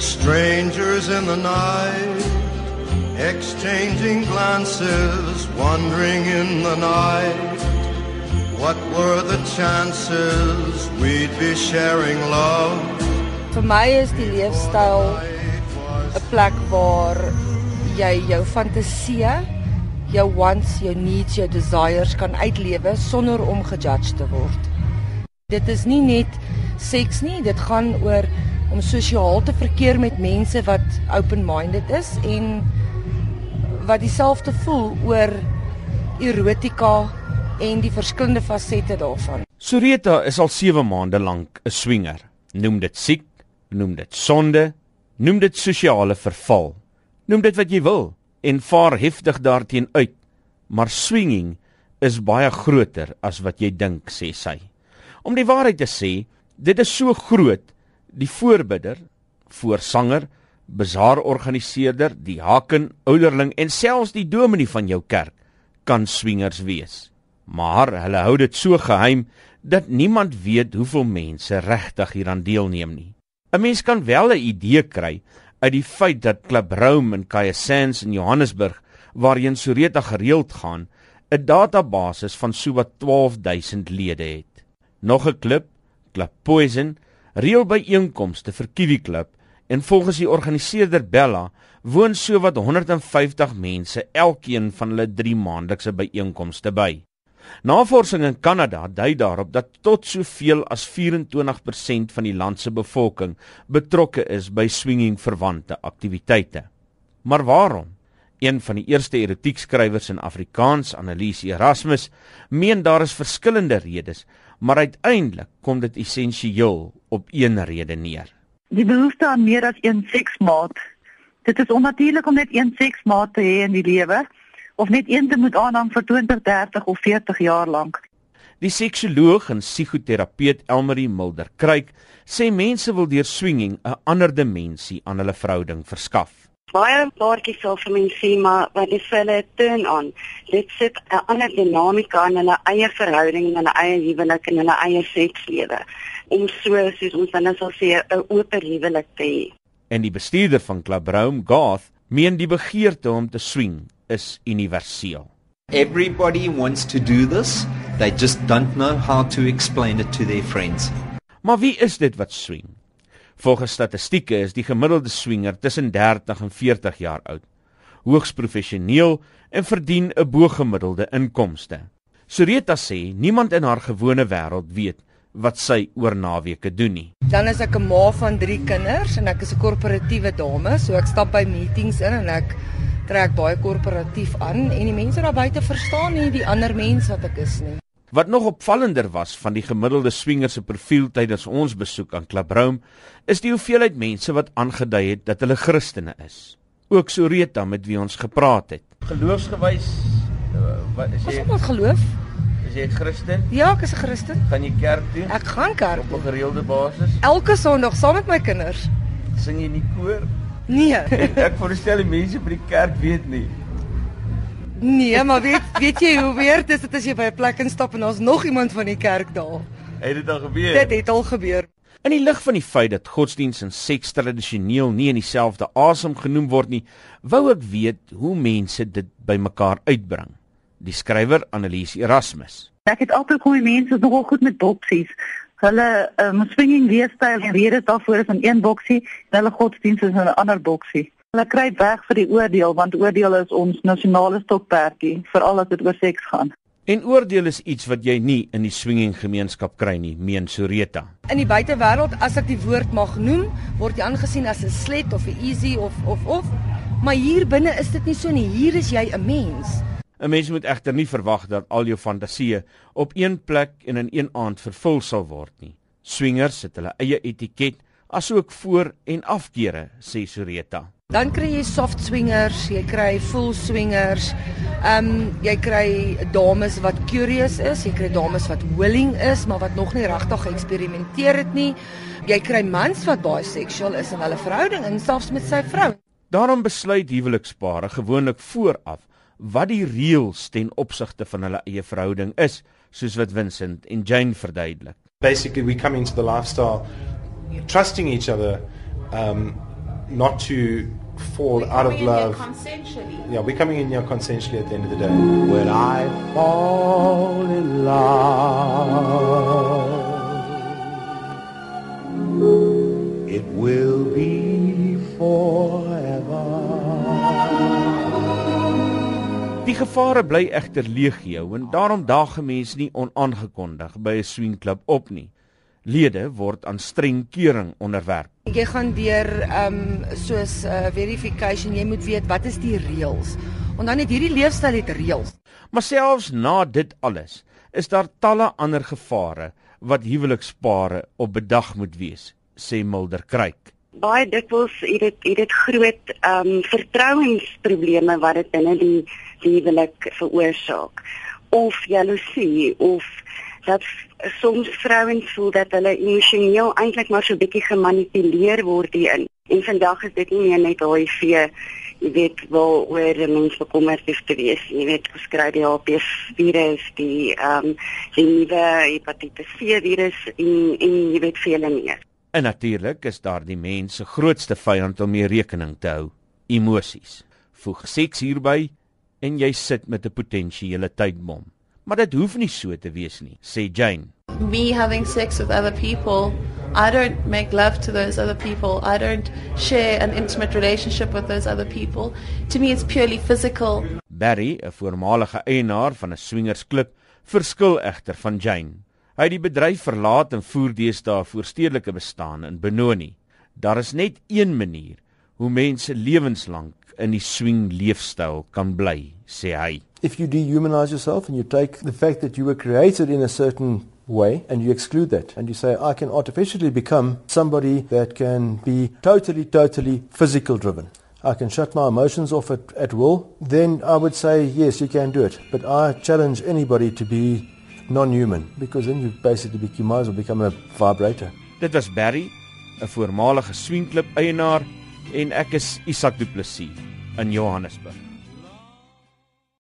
Strangers in the night, exchanging glances, wandering in the night. What were the chances we'd be sharing love? Vir my is die leefstyl 'n plek waar jy jou fantasie, jou wants, jou needs, jou desires kan uitlewe sonder om gejudged te word. Dit is nie net seks nie, dit gaan oor om sosiaal te verkeer met mense wat open-minded is en wat dieselfde voel oor erotika en die verskillende fasette daarvan. Sureta is al 7 maande lank 'n swinger. Noem dit siek, noem dit sonde, noem dit sosiale verval. Noem dit wat jy wil en vaar heftig daarteen uit. Maar swinging is baie groter as wat jy dink, sê sy. Om die waarheid te sê, dit is so groot die voorbidder, voorsanger, bazaarorganiseerder, die haken, ouderling en selfs die dominee van jou kerk kan swingers wees. Maar hulle hou dit so geheim dat niemand weet hoeveel mense regtig hieraan deelneem nie. 'n Mens kan wel 'n idee kry uit die feit dat Club Rome in Kayasands in Johannesburg waarheen Soreta gereeld gaan, 'n database van sowat 12000 lede het. Nog 'n klub, Club Poison, reël byeenkomste vir Kiwi Club en volgens die organiseerder Bella woon sowat 150 mense elkeen van hulle 3 maandelikse byeenkomste by. Navorsing in Kanada dui daarop dat tot soveel as 24% van die land se bevolking betrokke is by swinging verwante aktiwiteite. Maar waarom? Een van die eerste erotiek-skrywers in Afrikaans, Annelies Erasmus, meen daar is verskillende redes, maar uiteindelik kom dit essensieel op een rede neer. Die behoefte aan meer as een seksmaat. Dit is onnatuurlik om net een seksmaat te hê in die lewe of net een te moet aanhang vir 20, 30 of 40 jaar lank. Die seksoloog en psigoterapeut Elmarie Mulder kruik sê mense wil deur swinging 'n ander dimensie aan hulle verhouding verskaf. Baie paartjies sal vir my sê maar wat is hulle turn on? Dit sit 'n ander dinamika in hulle eie verhouding en hulle eie huwelik en hulle eie sekslewe. Om so soos ons dan sal sê 'n oop huwelik te hê. En die bestuurder van Club Rome, Garth, meen die begeerte om te swing is universeel. Everybody wants to do this. They just don't know how to explain it to their friends. Maar wie is dit wat swing? Volgens statistieke is die gemiddelde swinger tussen 30 en 40 jaar oud, hoogs professioneel en verdien 'n bo-gemiddelde inkomste. Soreta sê niemand in haar gewone wêreld weet wat sy oor naweke doen nie. Dan is ek 'n ma van 3 kinders en ek is 'n korporatiewe dame, so ek stap by meetings in en ek trek baie korporatief aan en die mense daar buite verstaan nie die ander mens wat ek is nie. Wat nog opvallender was van die gemiddelde swinger se profiel tydens ons besoek aan Club Rome, is die hoeveelheid mense wat aangedui het dat hulle Christene is. Ook Soreta met wie ons gepraat het. Geloofsgewys uh, wat is jy? Wat geloof? Is jy 'n Christen? Ja, ek is 'n Christen. Gaan jy kerk toe? Ek gaan kerk op 'n gereelde basis. Elke Sondag saam met my kinders. Sing jy nie koor? Nee. ek voorstel die mense by die kerk weet nie. Nee, maar weet weet jy hoe weer dit is as jy by 'n plek instap en daar's nog iemand van die kerk daar. Het dit al gebeur? Dit het al gebeur. In die lig van die feit dat godsdiens en seks tradisioneel nie in dieselfde asem genoem word nie, wou ek weet hoe mense dit bymekaar uitbring. Die skrywer Annelies Erasmus. Ek het altyd goeie mense nogal goed met boksies. Hulle um, swinging leefstyl en redes daarvoor is in een boksie en hulle godsdiens is in 'n ander boksie. Hulle kry weg vir die oordeel want oordeel is ons nasionale stokperdjie veral as dit oor seks gaan. En oordeel is iets wat jy nie in die swinging gemeenskap kry nie, meen Soreta. In die buitewêreld as ek die woord mag noem, word jy aangesien as 'n slet of 'n easy of of of, maar hier binne is dit nie so nie. Hier is jy 'n mens. 'n Mens moet egter nie verwag dat al jou fantasieë op een plek en in een aand vervul sal word nie. Swingers het hulle eie etiket, asook voor- en afkeere, sê Soreta. Dan kry jy soft swingers, jy kry full swingers. Ehm um, jy kry dames wat curious is, jy kry dames wat willing is, maar wat nog nie regtig geëksperimenteer het nie. Jy kry mans wat baie seksueel is in hulle verhouding en selfs met sy vrou. Daarom besluit huwelikspare gewoonlik vooraf wat die reëls ten opsigte van hulle eie verhouding is, soos wat Vincent en Jane verduidelik. Basically we come into the lifestyle trusting each other um not to fall out of love. consensually. Yeah, we're coming in here consensually at the end of the day. When I fall in love, it will be forever. Die gevare bly egter legio en daarom daag mense nie onaangekondig by 'n swingklub op nie. Lede word aan streng keuring onderwerp. Jy gaan deur ehm um, soos 'n uh, verification, jy moet weet wat is die reëls. En dan het hierdie leefstyl het reëls. Maar selfs na dit alles, is daar talle ander gevare wat huwelikspare op bedag moet wees, sê Mulder Kruik. Baie dikwels het dit het dit groot ehm um, vertrouensprobleme wat dit binne die die huwelik veroorsaak of jaloesie of dat soms vrouens voel dat hulle emosioneel eintlik maar so bietjie gemanipuleer word hierin. En vandag is dit nie meer net HIV, jy weet, wel oor mense bekommerd is te wees. Jy weet, ons kry die HPV virus, die ehm um, die nuwe hepatitis C virus en en jy weet vele meer. En natuurlik is daar die mens se grootste vyand om mee rekening te hou, emosies. Voeg seks hierby en jy sit met 'n potensiële tydbom. Maar dit hoef nie so te wees nie, sê Jane. Me having sex with other people, I don't make love to those other people. I don't share an intimate relationship with those other people. To me, it's purely physical. Barry, 'n voormalige eienaar van 'n swingersklub, verskil egter van Jane. Hy het die bedryf verlaat en voer deesdae voorstedelike bestaan in Benoni. Daar is net een manier hoe mense lewenslank in die swing leefstyl kan bly, sê hy. If you dehumanize yourself and you take the fact that you were created in a certain way and you exclude that and you say I can artificially become somebody that can be totally totally physical driven. I can shut my emotions off at, at will, then I would say yes, you can do it. But I challenge anybody to be non-human because then you basically be, you might as well become a vibrator. Dit was Barry, 'n voormalige swingklub eienaar en ek is Isak Du Plessis in Johannesburg.